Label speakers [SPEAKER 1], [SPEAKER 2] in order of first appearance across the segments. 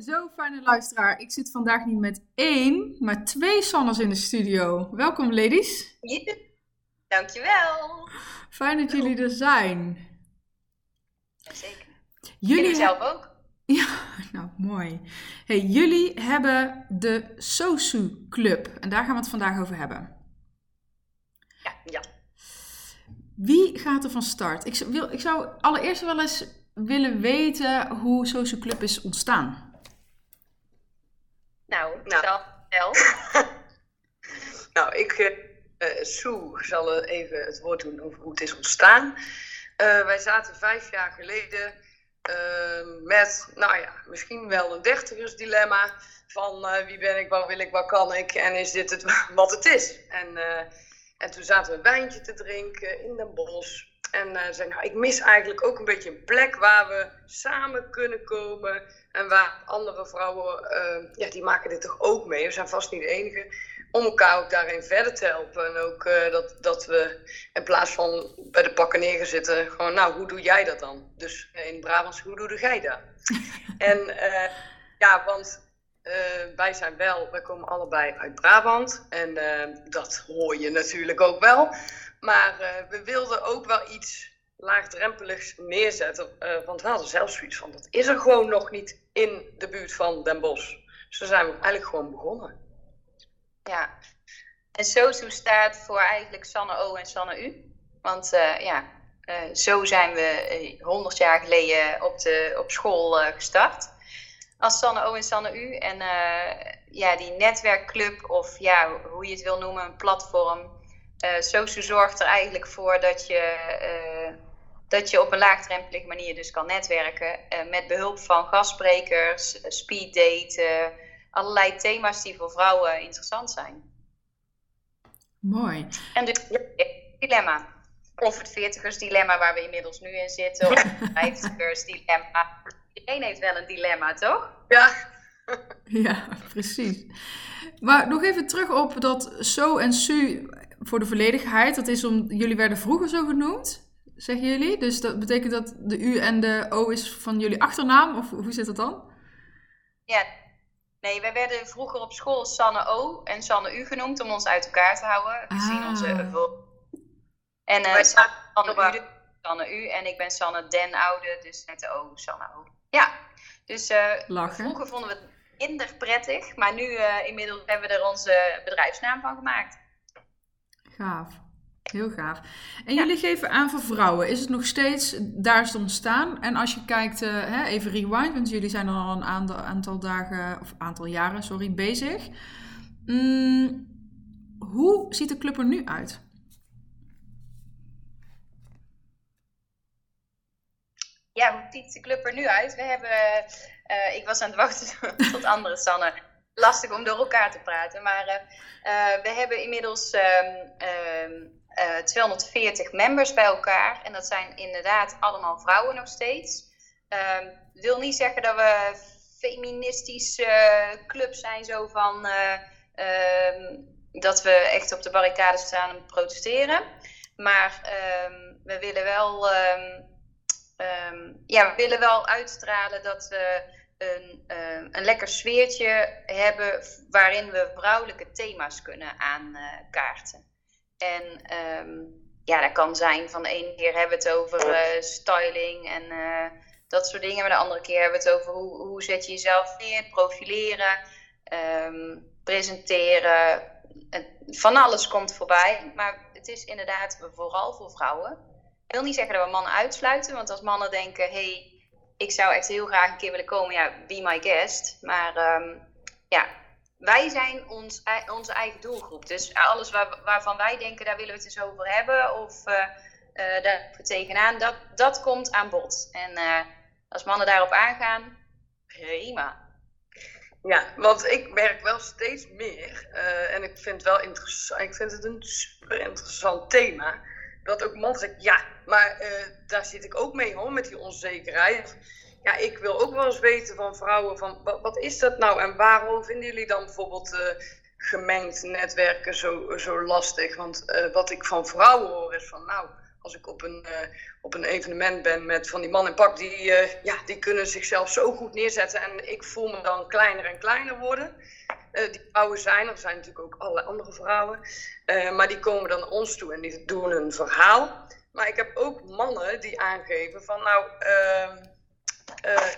[SPEAKER 1] Zo, fijne luisteraar. Ik zit vandaag niet met één, maar twee Sannes in de studio. Welkom, ladies.
[SPEAKER 2] Ja, dankjewel.
[SPEAKER 1] Fijn dat jullie er zijn.
[SPEAKER 2] Jazeker.
[SPEAKER 1] Jullie
[SPEAKER 2] zelf ook.
[SPEAKER 1] Ja, nou mooi. Hey, jullie hebben de SOSU Club en daar gaan we het vandaag over hebben.
[SPEAKER 2] Ja, ja.
[SPEAKER 1] Wie gaat er van start? Ik zou, wil, ik zou allereerst wel eens willen weten hoe SOSU Club is ontstaan.
[SPEAKER 2] Nou,
[SPEAKER 3] Nou.
[SPEAKER 2] wel.
[SPEAKER 3] Nou, ik, eh eh, Sue zal eh, even het woord doen over hoe het is ontstaan. Wij zaten vijf jaar geleden met, nou ja, misschien wel een dertigersdilemma van wie ben ik, wat wil ik, wat kan ik en is dit het wat het is. En, en toen zaten we een wijntje te drinken in Den Bosch. En zei, nou, ik mis eigenlijk ook een beetje een plek waar we samen kunnen komen. En waar andere vrouwen, eh, ja, die maken dit toch ook mee. We zijn vast niet de enige. Om elkaar ook daarin verder te helpen. En ook eh, dat, dat we in plaats van bij de pakken neer zitten, gewoon, nou, hoe doe jij dat dan? Dus eh, in Brabants, hoe doe jij dat? en ja, want wij zijn wel, wij komen allebei uit Brabant. En dat hoor je natuurlijk ook wel. Maar eh, we wilden ook wel iets laagdrempeligs neerzetten. eh, want we hadden zelfs zoiets van, dat is er gewoon nog niet in de buurt van Den Bosch. Dus daar zijn eigenlijk gewoon begonnen.
[SPEAKER 2] Ja. En SOSU staat voor eigenlijk Sanne O en Sanne U. Want eh, ja, zo zijn we eh, 100 jaar geleden op, de, op school gestart. Als Sanne O en Sanne U. En ja, die netwerkclub, of ja, hoe je het wil noemen, een platform. Eh SOSU zorgt er eigenlijk voor dat je, eh, dat je op een laagdrempelige manier dus kan netwerken. eh, met behulp van gastsprekers, speeddaten, allerlei thema's die voor vrouwen interessant zijn.
[SPEAKER 1] Mooi.
[SPEAKER 2] En dus het dilemma. Of het veertigers dilemma waar we inmiddels nu in zitten. Of het vijftigers dilemma. Iedereen heeft wel een dilemma, toch?
[SPEAKER 3] Ja,
[SPEAKER 1] Ja, precies. Maar nog even terug op dat SO en SU voor de volledigheid. Dat is om, jullie werden vroeger zo genoemd, zeggen jullie. Dus dat betekent dat de U en de O is van jullie achternaam? Of hoe zit dat dan?
[SPEAKER 2] Ja. Nee, wij werden vroeger op school Sanne O en Sanne U genoemd om ons uit elkaar te houden. Gezien
[SPEAKER 1] Ah.
[SPEAKER 2] onze vol- En eh
[SPEAKER 3] Wij
[SPEAKER 2] Sanne, Sanne U, dus Sanne U. En ik ben Sanne Den Oude, dus met de O, Sanne O. Ja, dus eh, vroeger vonden we het minder prettig. Maar nu eh, inmiddels hebben we er onze bedrijfsnaam van gemaakt.
[SPEAKER 1] Gaaf. Heel gaaf. En jullie geven aan voor vrouwen. Is het nog steeds, daar is het ontstaan. En als je kijkt, eh, hè, even rewind, want jullie zijn al een aantal, aantal dagen, of aantal jaren, sorry, bezig. Mm, hoe ziet de club er nu uit?
[SPEAKER 2] Ja, hoe ziet de club er nu uit? We hebben, eh, ik was aan het wachten tot andere Sanne. Lastig om door elkaar te praten. Maar eh, eh, we hebben inmiddels ehm, ehm, eh, 240 members bij elkaar. En dat zijn inderdaad allemaal vrouwen nog steeds. Ehm wil niet zeggen dat we feministische club zijn, zo van dat we echt op de barricade staan om te protesteren. Maar we willen wel. ja, we willen wel uitstralen dat we een, ehm, een lekker sfeertje hebben waarin we vrouwelijke thema's kunnen aankaarten. en ehm, ja, dat kan zijn van de ene keer hebben we het over eh, styling en eh, dat soort dingen. Maar de andere keer hebben we het over hoe, hoe zet je jezelf neer, profileren, ehm, presenteren. En van alles komt voorbij. Maar het is inderdaad vooral voor vrouwen. Ik wil niet zeggen dat we mannen uitsluiten, want als mannen denken: hé, hey, ik zou echt heel graag een keer willen komen, ja, be my guest. Maar ehm, ja, wij zijn ons, onze eigen doelgroep. Dus alles waar, waarvan wij denken, daar willen we het eens over hebben, of eh eh, daar tegenaan, dat, dat komt aan bod. En eh, als mannen daarop aangaan, prima.
[SPEAKER 3] Ja, want ik merk wel steeds meer, en ik vind, wel interessant, ik vind het een super interessant thema, dat ook mannen zeggen, ja, maar eh, daar zit ik ook mee hoor, met die onzekerheid. Ja, ik wil ook wel eens weten van vrouwen, van, wat, wat is dat nou en waarom vinden jullie dan bijvoorbeeld eh, gemengd netwerken zo, zo lastig? Want eh, wat ik van vrouwen hoor is van, nou, als ik op een, op een evenement ben met van die man in pak, die, ja, die kunnen zichzelf zo goed neerzetten. En ik voel me dan kleiner en kleiner worden. Die vrouwen zijn er, zijn natuurlijk ook allerlei andere vrouwen. maar die komen dan ons toe en die doen een verhaal. Maar ik heb ook mannen die aangeven van nou, ehm,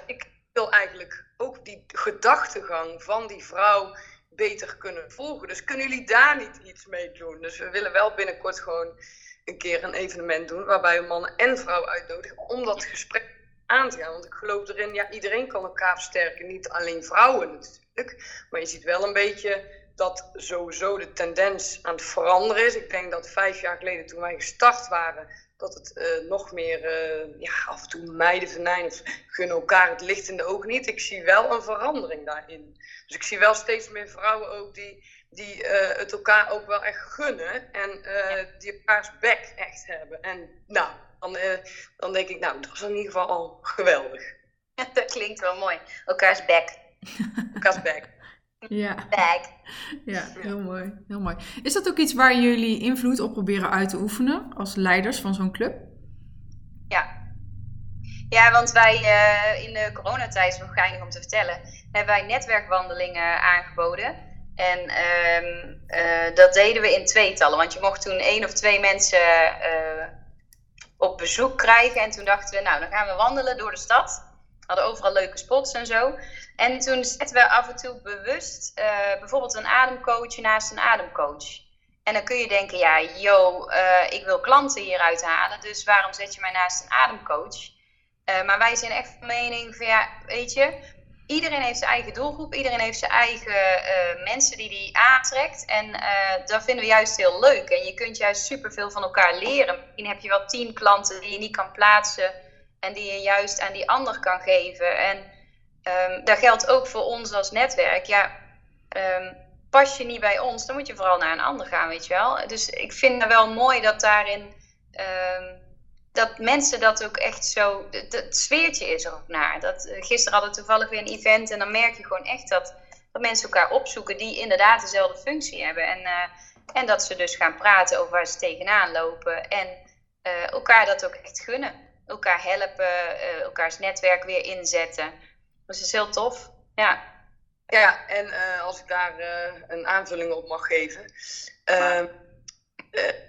[SPEAKER 3] ik wil eigenlijk ook die gedachtegang van die vrouw beter kunnen volgen. Dus kunnen jullie daar niet iets mee doen? Dus we willen wel binnenkort gewoon een keer een evenement doen waarbij we mannen en vrouwen uitnodigen om dat gesprek aan te gaan. Want ik geloof erin, ja, iedereen kan elkaar versterken, niet alleen vrouwen natuurlijk. Maar je ziet wel een beetje dat sowieso de tendens aan het veranderen is. Ik denk dat vijf jaar geleden, toen wij gestart waren, dat het uh, nog meer uh, ja, af en toe meiden venijn of gunnen elkaar het licht in de ogen niet. Ik zie wel een verandering daarin. Dus ik zie wel steeds meer vrouwen ook die, die uh, het elkaar ook wel echt gunnen en die elkaars bek echt hebben. En nou, dan, dan denk ik, nou, dat is in ieder geval al geweldig.
[SPEAKER 2] dat klinkt wel mooi. Elkaars bek.
[SPEAKER 3] elkaars bek.
[SPEAKER 1] Ja.
[SPEAKER 2] Bag.
[SPEAKER 1] Ja, heel mooi, heel mooi. Is dat ook iets waar jullie invloed op proberen uit te oefenen als leiders van zo'n club?
[SPEAKER 2] Ja. Ja, want wij uh, in de coronatijd, is nog geinig om te vertellen, hebben wij netwerkwandelingen aangeboden. En um, uh, dat deden we in tweetallen, want je mocht toen één of twee mensen uh, op bezoek krijgen. En toen dachten we, nou, dan gaan we wandelen door de stad. Hadden overal leuke spots en zo. En toen zetten we af en toe bewust uh, bijvoorbeeld een ademcoach naast een ademcoach. En dan kun je denken, ja, yo, uh, ik wil klanten hieruit halen, dus waarom zet je mij naast een ademcoach? Uh, maar wij zijn echt van mening van, ja, weet je, iedereen heeft zijn eigen doelgroep, iedereen heeft zijn eigen mensen die die aantrekt. En dat vinden we juist heel leuk. En je kunt juist superveel van elkaar leren. Misschien heb je wel tien klanten die je niet kan plaatsen en die je juist aan die ander kan geven. En um, dat geldt ook voor ons als netwerk. Ja, um, pas je niet bij ons, dan moet je vooral naar een ander gaan, weet je wel. Dus ik vind het wel mooi dat daarin, um, dat mensen dat ook echt zo, het sfeertje is er ook naar. Dat, uh, gisteren hadden we toevallig weer een event en dan merk je gewoon echt dat, dat mensen elkaar opzoeken die inderdaad dezelfde functie hebben. En, uh, en dat ze dus gaan praten over waar ze tegenaan lopen en uh, elkaar dat ook echt gunnen. Elkaar helpen, elkaars netwerk weer inzetten. Dus dat is heel tof. Ja.
[SPEAKER 3] Ja, en uh, als ik daar uh, een aanvulling op mag geven. Uh,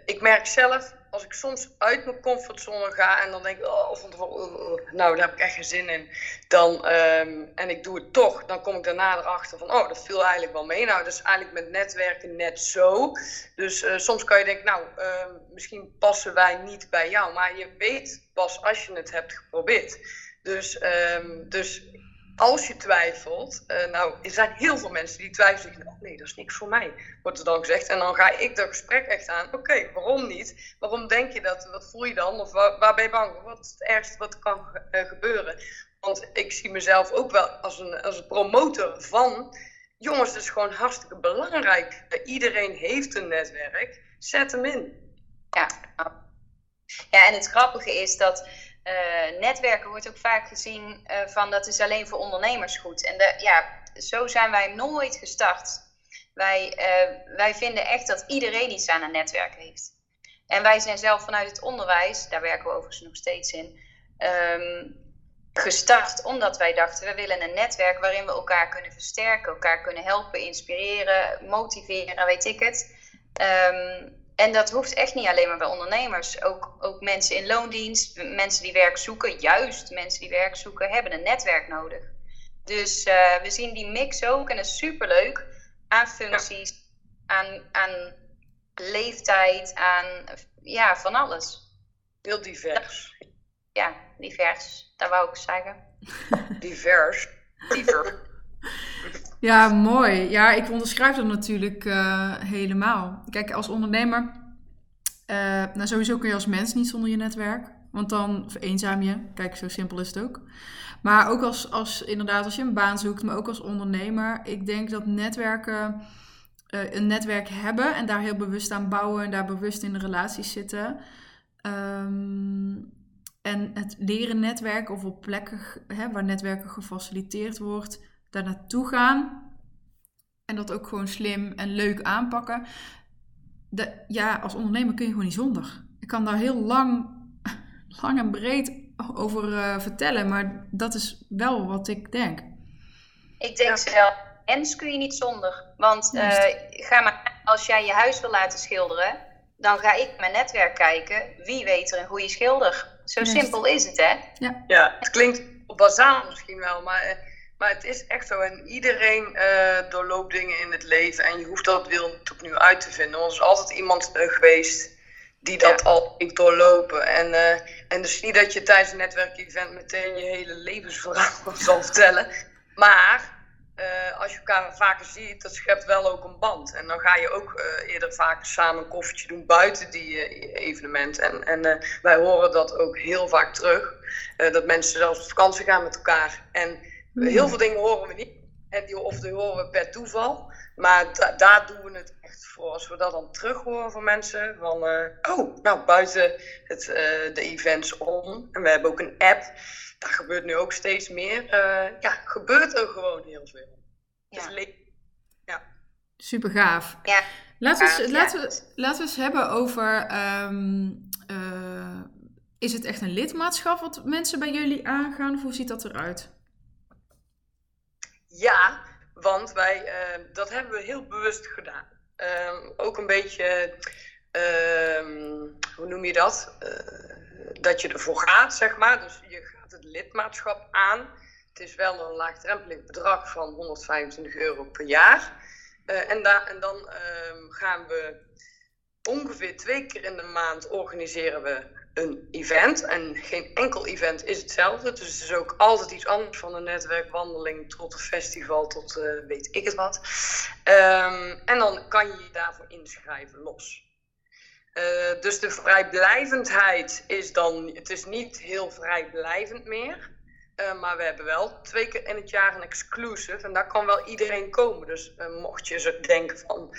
[SPEAKER 3] ik merk zelf, als ik soms uit mijn comfortzone ga en dan denk ik, oh, van tevoren, nou, daar heb ik echt geen zin in. Dan, um, en ik doe het toch, dan kom ik daarna erachter van, oh, dat viel eigenlijk wel mee. Nou, dat is eigenlijk met netwerken net zo. Dus soms kan je denken, nou, ehm, misschien passen wij niet bij jou. Maar je weet pas als je het hebt geprobeerd. Dus, um, dus als je twijfelt, uh, nou, er zijn heel veel mensen die twijfelen. Oh nee, dat is niks voor mij, wordt er dan gezegd. En dan ga ik dat gesprek echt aan. Oké, waarom niet? Waarom denk je dat? Wat voel je dan? Of waar, waar ben je bang Wat is het ergste wat kan uh, gebeuren? Want ik zie mezelf ook wel als een, als een promotor van... Jongens, het is gewoon hartstikke belangrijk. Iedereen heeft een netwerk. Zet hem in.
[SPEAKER 2] Ja, ja en het grappige is dat uh, netwerken wordt ook vaak gezien uh, van dat is alleen voor ondernemers goed. En de, ja, zo zijn wij nooit gestart. Wij, uh, wij vinden echt dat iedereen iets aan een netwerk heeft. En wij zijn zelf vanuit het onderwijs, daar werken we overigens nog steeds in, um, gestart omdat wij dachten we willen een netwerk waarin we elkaar kunnen versterken, elkaar kunnen helpen, inspireren, motiveren, weet ik het. Um, en dat hoeft echt niet alleen maar bij ondernemers. Ook, ook mensen in loondienst, mensen die werk zoeken, juist mensen die werk zoeken, hebben een netwerk nodig. Dus uh, we zien die mix ook en dat is superleuk aan functies, ja. aan, aan leeftijd, aan ja, van alles.
[SPEAKER 3] Heel divers.
[SPEAKER 2] Ja, divers, dat wou ik zeggen.
[SPEAKER 3] divers. Divers.
[SPEAKER 1] Ja, mooi. Ja, ik onderschrijf dat natuurlijk uh, helemaal. Kijk, als ondernemer, uh, nou sowieso kun je als mens niet zonder je netwerk. Want dan vereenzaam je. Kijk, zo simpel is het ook. Maar ook als, als inderdaad, als je een baan zoekt, maar ook als ondernemer. Ik denk dat netwerken, uh, een netwerk hebben en daar heel bewust aan bouwen en daar bewust in de relaties zitten. Um, en het leren netwerken of op plekken hè, waar netwerken gefaciliteerd wordt daar naartoe gaan en dat ook gewoon slim en leuk aanpakken. De, ja, als ondernemer kun je gewoon niet zonder. ik kan daar heel lang, lang en breed over uh, vertellen, maar dat is wel wat ik denk.
[SPEAKER 2] Ik denk zelf, ens kun je niet zonder. Want uh, ga maar, als jij je huis wil laten schilderen, dan ga ik mijn netwerk kijken. Wie weet er een goede schilder? Zo simpel is het, hè?
[SPEAKER 3] Ja, ja het klinkt bazaal misschien wel, maar, eh, maar het is echt zo. En iedereen uh, doorloopt dingen in het leven en je hoeft dat wil natuurlijk nu uit te vinden. Er is altijd iemand geweest die dat al heeft doorlopen. En, en dus niet dat je tijdens een netwerkevent meteen je hele levensverhaal zal vertellen. Maar uh, als je elkaar vaker ziet, dat schept wel ook een band. En dan ga je ook uh, eerder vaak samen een koffietje doen buiten die uh, evenement. En, en wij horen dat ook heel vaak terug. dat mensen zelfs op vakantie gaan met elkaar. En heel veel dingen horen we niet. En die, of die horen we per toeval. Maar da daar doen we het echt voor. Als we dat dan terug horen van mensen. Van, oh, nou buiten het, de events om. En we hebben ook een app dat gebeurt nu ook steeds meer. Uh, ja, gebeurt er gewoon heel veel. Ja. Dus ja.
[SPEAKER 1] Super gaaf. Ja. Laten, we, laten, we, laten we eens hebben over. Um, uh, is het echt een lidmaatschap wat mensen bij jullie aangaan? Of hoe ziet dat eruit?
[SPEAKER 3] Ja, want wij, uh, dat hebben we heel bewust gedaan. Uh, ook een beetje, hoe noem je dat? dat je ervoor gaat, zeg maar. Dus je het lidmaatschap aan. Het is wel een laagdrempelig bedrag van 125 euro per jaar. Uh, en, en, dan gaan we ongeveer twee keer in de maand organiseren we een event. En geen enkel event is hetzelfde. Dus het is ook altijd iets anders van een netwerkwandeling tot een festival tot uh, weet ik het wat. Um, en dan kan je je daarvoor inschrijven los. Uh, dus de vrijblijvendheid is dan, het is niet heel vrijblijvend meer. Uh, maar we hebben wel twee keer in het jaar een exclusive. En daar kan wel iedereen komen. Dus uh, mocht je zo denken van,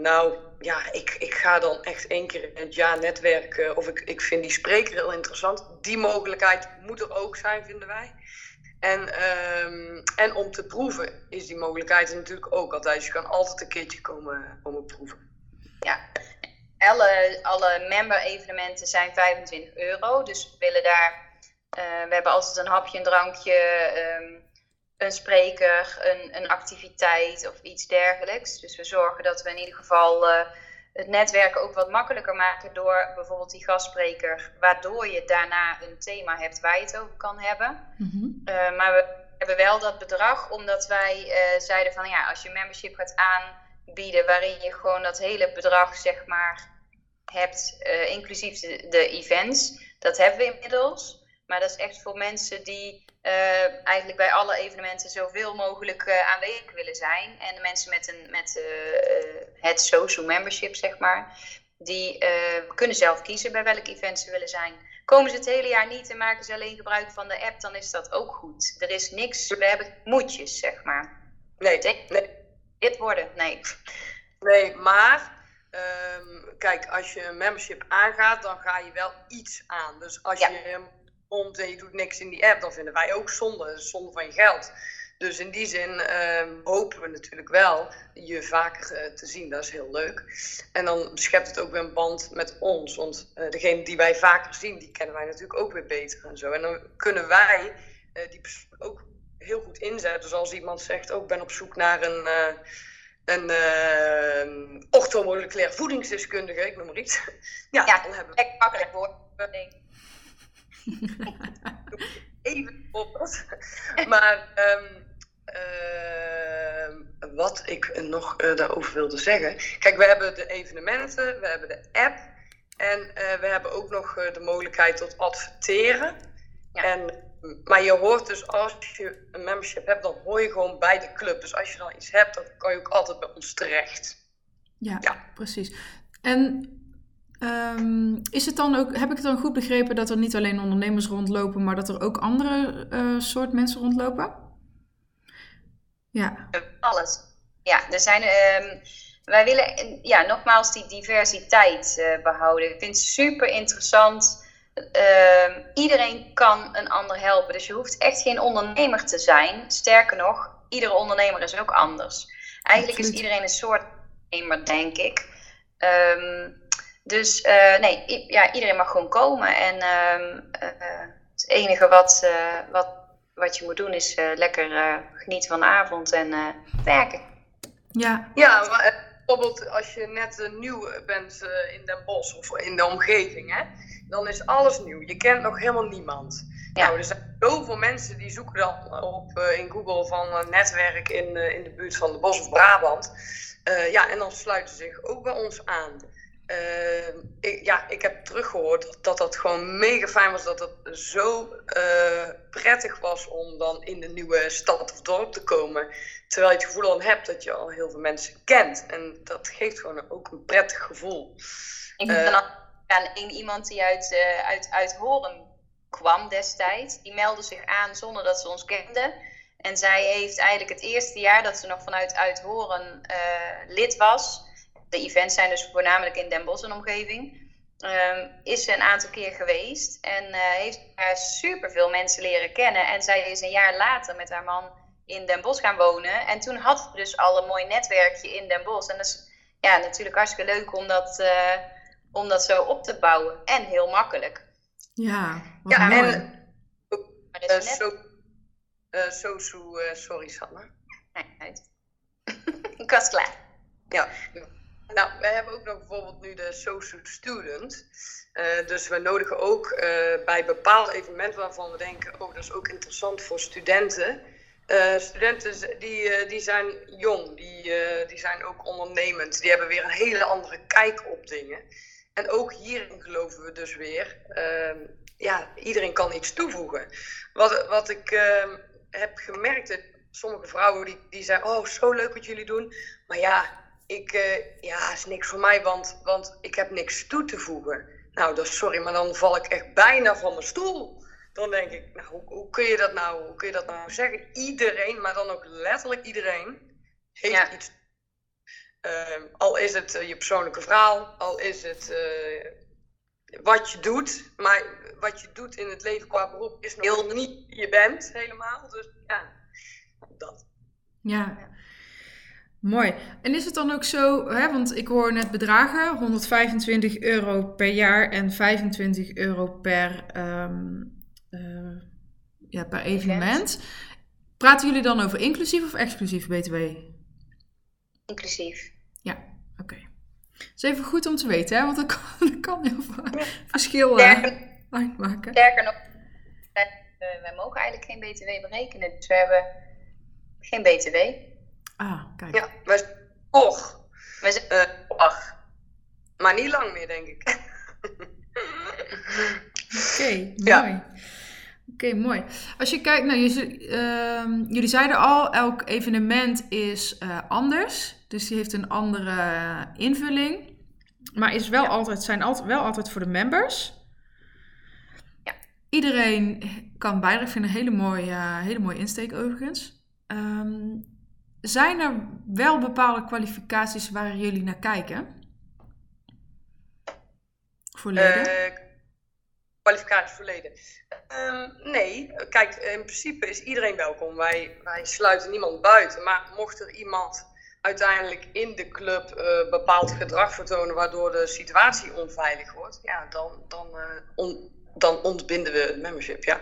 [SPEAKER 3] nou ja, ik, ik ga dan echt één keer in het jaar netwerken. Of ik, ik vind die spreker heel interessant. Die mogelijkheid moet er ook zijn, vinden wij. En, um, en om te proeven is die mogelijkheid natuurlijk ook altijd. Dus je kan altijd een keertje komen, komen proeven.
[SPEAKER 2] Ja, alle, alle member-evenementen zijn 25 euro. Dus we willen daar. Uh, we hebben altijd een hapje, een drankje, um, een spreker, een, een activiteit of iets dergelijks. Dus we zorgen dat we in ieder geval uh, het netwerken ook wat makkelijker maken door bijvoorbeeld die gastspreker, waardoor je daarna een thema hebt waar je het over kan hebben. Mm -hmm. uh, maar we hebben wel dat bedrag, omdat wij zeiden van ja, als je membership gaat aanbieden, waarin je gewoon dat hele bedrag zeg maar hebt, uh, inclusief de, de, events. Dat hebben we inmiddels. Maar dat is echt voor mensen die uh, eigenlijk bij alle evenementen zoveel mogelijk uh, aanwezig willen zijn. En de mensen met, een, met het social membership, zeg maar, die kunnen zelf kiezen bij welk event ze willen zijn. Komen ze het hele jaar niet en maken ze alleen gebruik van de app, dan is dat ook goed. Er is niks, we hebben moedjes, zeg maar.
[SPEAKER 3] Nee, nee.
[SPEAKER 2] Dit worden, nee.
[SPEAKER 3] Nee, maar Um, kijk, als je een membership aangaat, dan ga je wel iets aan. Dus als je komt en je doet niks in die app, dan vinden wij ook zonde. Zonde van je geld. Dus in die zin um, hopen we natuurlijk wel je vaker uh, te zien. Dat is heel leuk. En dan schept het ook weer een band met ons. Want uh, degene die wij vaker zien, die kennen wij natuurlijk ook weer beter en zo. En dan kunnen wij uh, die persoon ook heel goed inzetten. Dus als iemand zegt, ook oh, ben op zoek naar een een uh, orthomoleculair voedingsdeskundige, ik noem maar iets.
[SPEAKER 2] Ja, ja dan hebben we... makkelijk woord.
[SPEAKER 3] Even op. Maar um, uh, wat ik nog uh, daarover wilde zeggen. Kijk, we hebben de evenementen, we hebben de app. En uh, we hebben ook nog de mogelijkheid tot adverteren. Ja. En maar je hoort dus als je een membership hebt, dan hoor je gewoon bij de club. Dus als je dan iets hebt, dan kan je ook altijd bij ons terecht.
[SPEAKER 1] Ja, ja. precies. En um, is het dan ook, heb ik het dan goed begrepen dat er niet alleen ondernemers rondlopen, maar dat er ook andere uh, soort mensen rondlopen?
[SPEAKER 2] Ja. Alles. Ja, er zijn. Um, wij willen ja, nogmaals die diversiteit uh, behouden. Ik vind het super interessant uh, iedereen kan een ander helpen. Dus je hoeft echt geen ondernemer te zijn. Sterker nog, iedere ondernemer is ook anders. Eigenlijk is iedereen een soort ondernemer, denk ik. Um, Dus nee, ja, iedereen mag gewoon komen. En ehm, het enige wat, wat, wat je moet doen is lekker genieten van de avond en werken.
[SPEAKER 1] Ja,
[SPEAKER 3] ja maar bijvoorbeeld als je net nieuw bent in Den Bosch of in de omgeving, hè, dan is alles nieuw. Je kent nog helemaal niemand. Ja. Nou, er zijn zoveel mensen die zoeken dan op uh, in Google van uh, netwerk in, uh, in de buurt van de Bos of Brabant. ja, en dan sluiten ze zich ook bij ons aan. Ik, ja, ik heb teruggehoord dat dat gewoon mega fijn was. Dat het zo prettig was om dan in de nieuwe stad of dorp te komen. Terwijl je het gevoel al hebt dat je al heel veel mensen kent. En dat geeft gewoon ook een prettig gevoel.
[SPEAKER 2] Ik heb dan aan één iemand die uit, uit, uit Horen kwam destijds. Die meldde zich aan zonder dat ze ons kende. En zij heeft eigenlijk het eerste jaar dat ze nog vanuit Uithoren lid was. De events zijn dus voornamelijk in Den Bosch en omgeving. Um, is ze een aantal keer geweest en uh, heeft daar super veel mensen leren kennen. En zij is een jaar later met haar man in Den Bosch gaan wonen. En toen had ze dus al een mooi netwerkje in Den Bosch. En dat is ja, natuurlijk hartstikke leuk om dat, uh, om dat zo op te bouwen. En heel makkelijk.
[SPEAKER 1] Ja, ja mooi. en
[SPEAKER 3] uh, so, uh, uh, sorry Sanne.
[SPEAKER 2] Nee, uit. Ik was klaar.
[SPEAKER 3] Ja. Nou, wij hebben ook nog bijvoorbeeld nu de Sosu Student. Uh, dus we nodigen ook uh, bij bepaalde evenementen waarvan we denken, oh, dat is ook interessant voor studenten. Uh, studenten die, die zijn jong, die, die zijn ook ondernemend. Die hebben weer een hele andere kijk op dingen. En ook hierin geloven we dus weer, uh, ja, iedereen kan iets toevoegen. Wat, wat ik uh, heb gemerkt, sommige vrouwen die, die zeggen, oh, zo leuk wat jullie doen. Maar ja, ik, uh, ja, is niks voor mij, want, want ik heb niks toe te voegen. Nou, dat sorry, maar dan val ik echt bijna van mijn stoel. Dan denk ik, nou, hoe, hoe kun je dat nou, hoe kun je dat nou zeggen? Iedereen, maar dan ook letterlijk iedereen, heeft ja. iets Uh, al is het uh, je persoonlijke verhaal, al is het uh, wat je doet. Maar wat je doet in het leven qua beroep is nog heel niet wie je bent helemaal. Dus ja, dat.
[SPEAKER 1] Ja. Mooi. En is het dan ook zo, hè, want ik hoor net bedragen, 125 euro per jaar en 25 euro per, um, ja, per evenement. Praten jullie dan over inclusief of exclusief BTW?
[SPEAKER 2] Inclusief.
[SPEAKER 1] Ja, oké. Okay. Dat is even goed om te weten, hè? want dat kan, dat kan heel veel verschil uh, uitmaken.
[SPEAKER 2] Sterker nog, wij, uh, wij, mogen eigenlijk geen BTW berekenen, dus we hebben geen BTW.
[SPEAKER 1] Ah, kijk.
[SPEAKER 3] Ja, wij och. Wij zijn, uh, och. Maar niet lang meer, denk ik.
[SPEAKER 1] Oké, okay, mooi. Ja. Oké, okay, mooi. Als je kijkt, nou, je, uh, jullie zeiden al, elk evenement is uh, anders. Dus die heeft een andere invulling. Maar is wel ja. altijd, zijn altijd, wel altijd voor de members.
[SPEAKER 2] Ja.
[SPEAKER 1] Iedereen kan bijdragen. Ik vind een hele mooie, hele mooie insteek overigens. Um, zijn er wel bepaalde kwalificaties waar jullie naar kijken? Voor leden? Uh,
[SPEAKER 3] kwalificaties voor leden? Um, nee, kijk, in principe is iedereen welkom. Wij, wij sluiten niemand buiten. Maar mocht er iemand uiteindelijk in de club uh, bepaald gedrag vertonen waardoor de situatie onveilig wordt, ja, dan, dan, on, dan ontbinden we het membership, ja.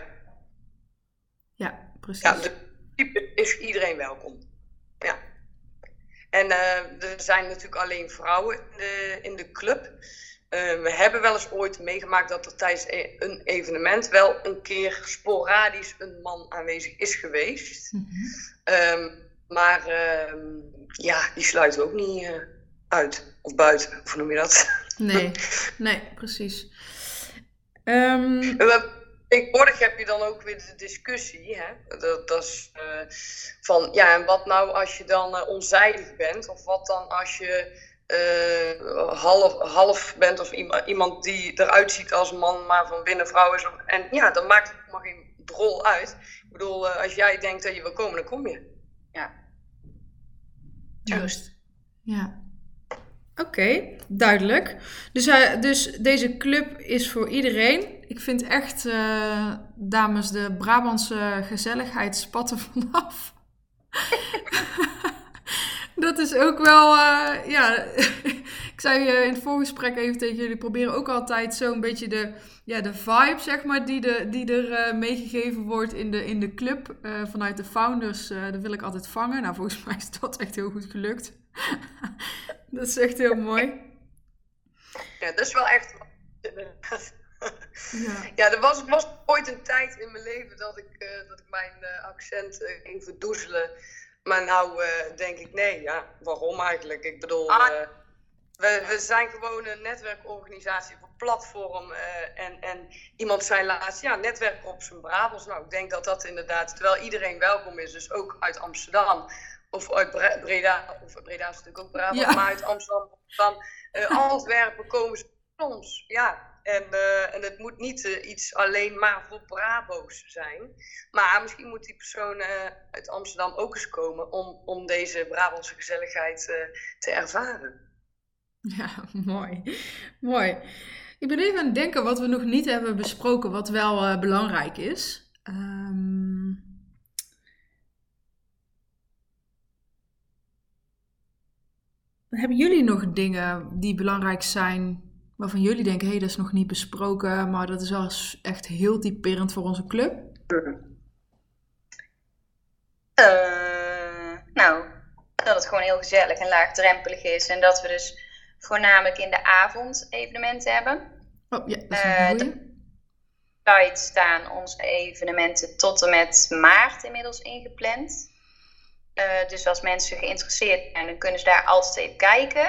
[SPEAKER 1] Ja, precies.
[SPEAKER 3] Ja, de is iedereen welkom. Ja. En uh, er zijn natuurlijk alleen vrouwen in de, in de club. we hebben wel eens ooit meegemaakt dat er tijdens e-, een evenement wel een keer sporadisch een man aanwezig is geweest. Mm -hmm. um, maar ehm, ja, die sluiten ook niet uh, uit. Of buiten, hoe noem je dat?
[SPEAKER 1] Nee, nee, precies. Um...
[SPEAKER 3] Tegenwoordig heb je dan ook weer de discussie. Hè? Dat, dat is uh, van, ja, en wat nou als je dan uh, onzijdig bent? Of wat dan als je uh, half, half bent of iemand, iemand die eruit ziet als man, maar van binnen vrouw is? En ja, dan maakt het maar geen drol uit. Ik bedoel, als jij denkt dat je wil komen, dan kom je.
[SPEAKER 2] Ja.
[SPEAKER 1] Juist. Ja. Oké, duidelijk. Dus, uh, dus deze club is voor iedereen. Ik vind echt, uh, dames, de Brabantse gezelligheid spatten vanaf. dat is ook wel, uh, ja, ik zei in het voorgesprek even tegen jullie, proberen ook altijd zo'n beetje de, ja, de vibe, zeg maar, die, de, die er meegegeven wordt in de, in de club vanuit de founders, dat wil ik altijd vangen. Nou, volgens mij is dat echt heel goed gelukt. dat is echt heel mooi.
[SPEAKER 3] Ja, dat is wel echt ja. ja, er was, was ooit een tijd in mijn leven dat ik, uh, dat ik mijn uh, accent uh, ging verdoezelen. Maar nou denk ik, nee, ja, waarom eigenlijk? Ik bedoel, ah. we, we zijn gewoon een netwerkorganisatie voor platform. en, en iemand zei laatst, ja, netwerk op zijn Brabants. Nou, ik denk dat dat inderdaad, terwijl iedereen welkom is, dus ook uit Amsterdam. Of uit Breda, of Breda is natuurlijk ook Brabant, maar uit Amsterdam, van Antwerpen komen ze soms, ja, en, uh, en het moet niet uh, iets alleen maar voor Brabo's zijn. Maar misschien moet die persoon uit Amsterdam ook eens komen om, om deze Brabantse gezelligheid te ervaren.
[SPEAKER 1] Ja, mooi. mooi. Ik ben even aan het denken wat we nog niet hebben besproken, wat wel belangrijk is. Um... Hebben jullie nog dingen die belangrijk zijn waarvan jullie denken, hé, hey, dat is nog niet besproken, maar dat is wel echt heel typerend voor onze club?
[SPEAKER 2] Uh, nou, dat het gewoon heel gezellig en laagdrempelig is en dat we dus voornamelijk in de avond evenementen hebben.
[SPEAKER 1] Oh ja, dat is een uh,
[SPEAKER 2] site staan onze evenementen tot en met maart inmiddels ingepland. Uh, dus als mensen geïnteresseerd zijn, dan kunnen ze daar altijd even kijken.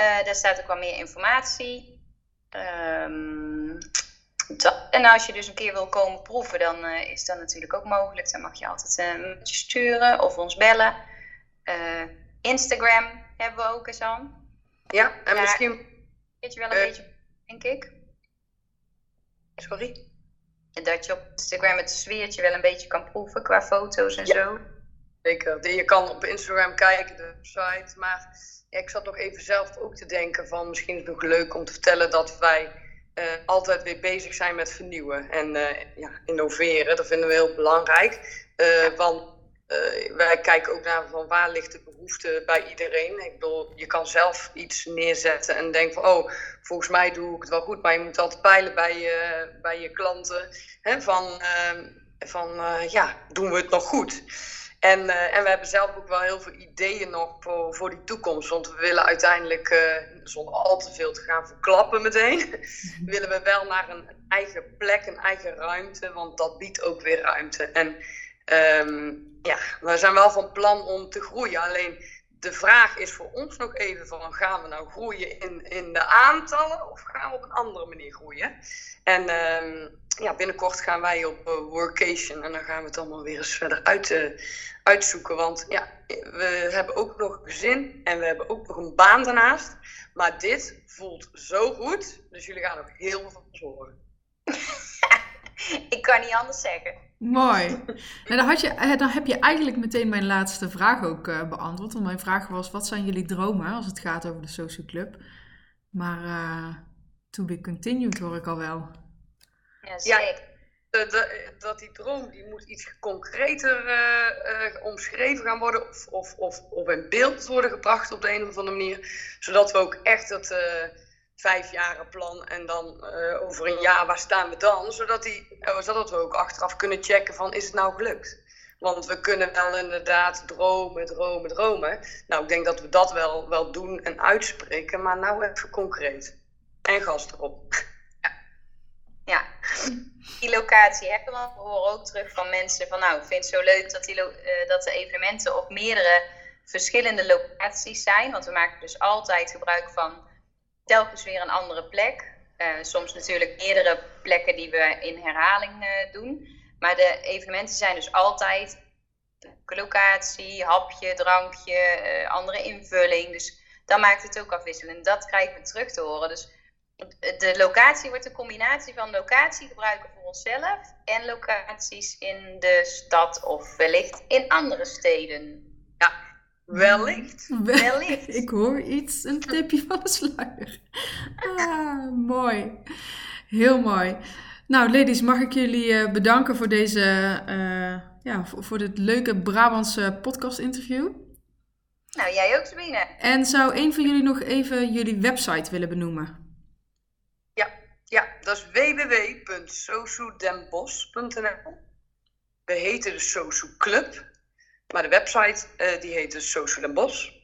[SPEAKER 2] Uh, daar staat ook wel meer informatie. Um, en als je dus een keer wil komen proeven, dan uh, is dat natuurlijk ook mogelijk. Dan mag je altijd een mailtje sturen of ons bellen. Instagram hebben we ook eens aan.
[SPEAKER 3] Ja, en misschien...
[SPEAKER 2] Weet je wel een beetje, denk ik.
[SPEAKER 3] Sorry?
[SPEAKER 2] Dat je op Instagram het sfeertje wel een beetje kan proeven qua foto's en zo.
[SPEAKER 3] Zeker. Je kan op Instagram kijken, de site, maar ik zat nog even zelf ook te denken van misschien is het nog leuk om te vertellen dat wij uh, altijd weer bezig zijn met vernieuwen en uh, ja, innoveren. Dat vinden we heel belangrijk. Uh, want wij kijken ook naar van waar ligt de behoefte bij iedereen. Ik bedoel, je kan zelf iets neerzetten en denken van oh, volgens mij doe ik het wel goed. Maar je moet altijd peilen bij je, bij je klanten hè, van, ehm, van ja, doen we het nog goed? En, uh, en we hebben zelf ook wel heel veel ideeën nog voor, voor die toekomst. Want we willen uiteindelijk, uh, zonder al te veel te gaan verklappen meteen, willen we wel naar een eigen plek, een eigen ruimte. Want dat biedt ook weer ruimte. En um, ja, we zijn wel van plan om te groeien. Alleen de vraag is voor ons nog even van gaan we nou groeien in, in de aantallen of gaan we op een andere manier groeien? En um, ja, binnenkort gaan wij op uh, workation en dan gaan we het allemaal weer eens verder uit, uh, uitzoeken. Want ja, we hebben ook nog een gezin en we hebben ook nog een baan daarnaast. Maar dit voelt zo goed, dus jullie gaan ook heel veel van ons horen.
[SPEAKER 2] Ik kan niet anders zeggen.
[SPEAKER 1] Mooi. Nou, dan, had je, eh, dan heb je eigenlijk meteen mijn laatste vraag ook uh, beantwoord. Want mijn vraag was, wat zijn jullie dromen als het gaat over de Social Club? Maar uh, to be continued hoor ik al wel.
[SPEAKER 2] Ja, zeker.
[SPEAKER 3] Ja, dat die droom die moet iets concreter uh, omschreven gaan worden of, of, of, of in beeld worden gebracht op de een of andere manier. Zodat we ook echt het plan en dan uh, over een jaar, waar staan we dan? Zodat, die, uh, zodat we ook achteraf kunnen checken van, is het nou gelukt? Want we kunnen wel inderdaad dromen, dromen, dromen. Nou, ik denk dat we dat wel, wel doen en uitspreken, maar nou even concreet. En gas erop.
[SPEAKER 2] Ja, die locatie hebben we. We horen ook terug van mensen van, nou, ik vind het zo leuk dat, die, uh, dat de evenementen op meerdere verschillende locaties zijn. Want we maken dus altijd gebruik van telkens weer een andere plek. Uh, soms natuurlijk meerdere plekken die we in herhaling uh, doen. Maar de evenementen zijn dus altijd locatie, hapje, drankje, uh, andere invulling. Dus dan maakt het ook afwisselend. Dat krijgen we terug te horen. Dus de locatie wordt een combinatie van locatie gebruiken voor onszelf en locaties in de stad of wellicht in andere steden.
[SPEAKER 3] Wellicht.
[SPEAKER 2] Wellicht.
[SPEAKER 1] Ik hoor iets, een tipje van de sluier. Ah, mooi. Heel mooi. Nou, ladies, mag ik jullie uh, bedanken voor deze, uh, ja, voor, voor, dit leuke Brabantse podcast interview.
[SPEAKER 2] Nou, jij ook, Sabine.
[SPEAKER 1] En zou een van jullie nog even jullie website willen benoemen?
[SPEAKER 3] Ja, ja dat is www.sosudenbos.nl. We heten de Sosu Club, maar de website uh, die heet dus Sosu Den Bos.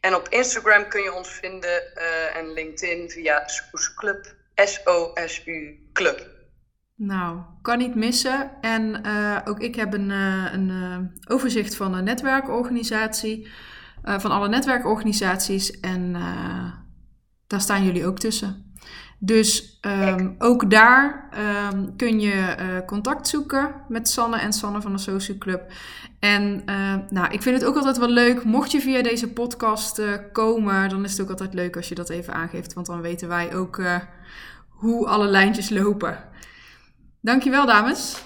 [SPEAKER 3] En op Instagram kun je ons vinden uh, en LinkedIn via Sosu Club, S-O-S-U Club.
[SPEAKER 1] Nou, kan niet missen. En uh, ook ik heb een, een overzicht van een netwerkorganisatie, van alle netwerkorganisaties. En daar staan jullie ook tussen. Dus um, ook daar um, kun je uh, contact zoeken met Sanne en Sanne van de Social Club. En uh, nou, ik vind het ook altijd wel leuk. Mocht je via deze podcast uh, komen, dan is het ook altijd leuk als je dat even aangeeft. Want dan weten wij ook hoe alle lijntjes lopen. Dankjewel, dames.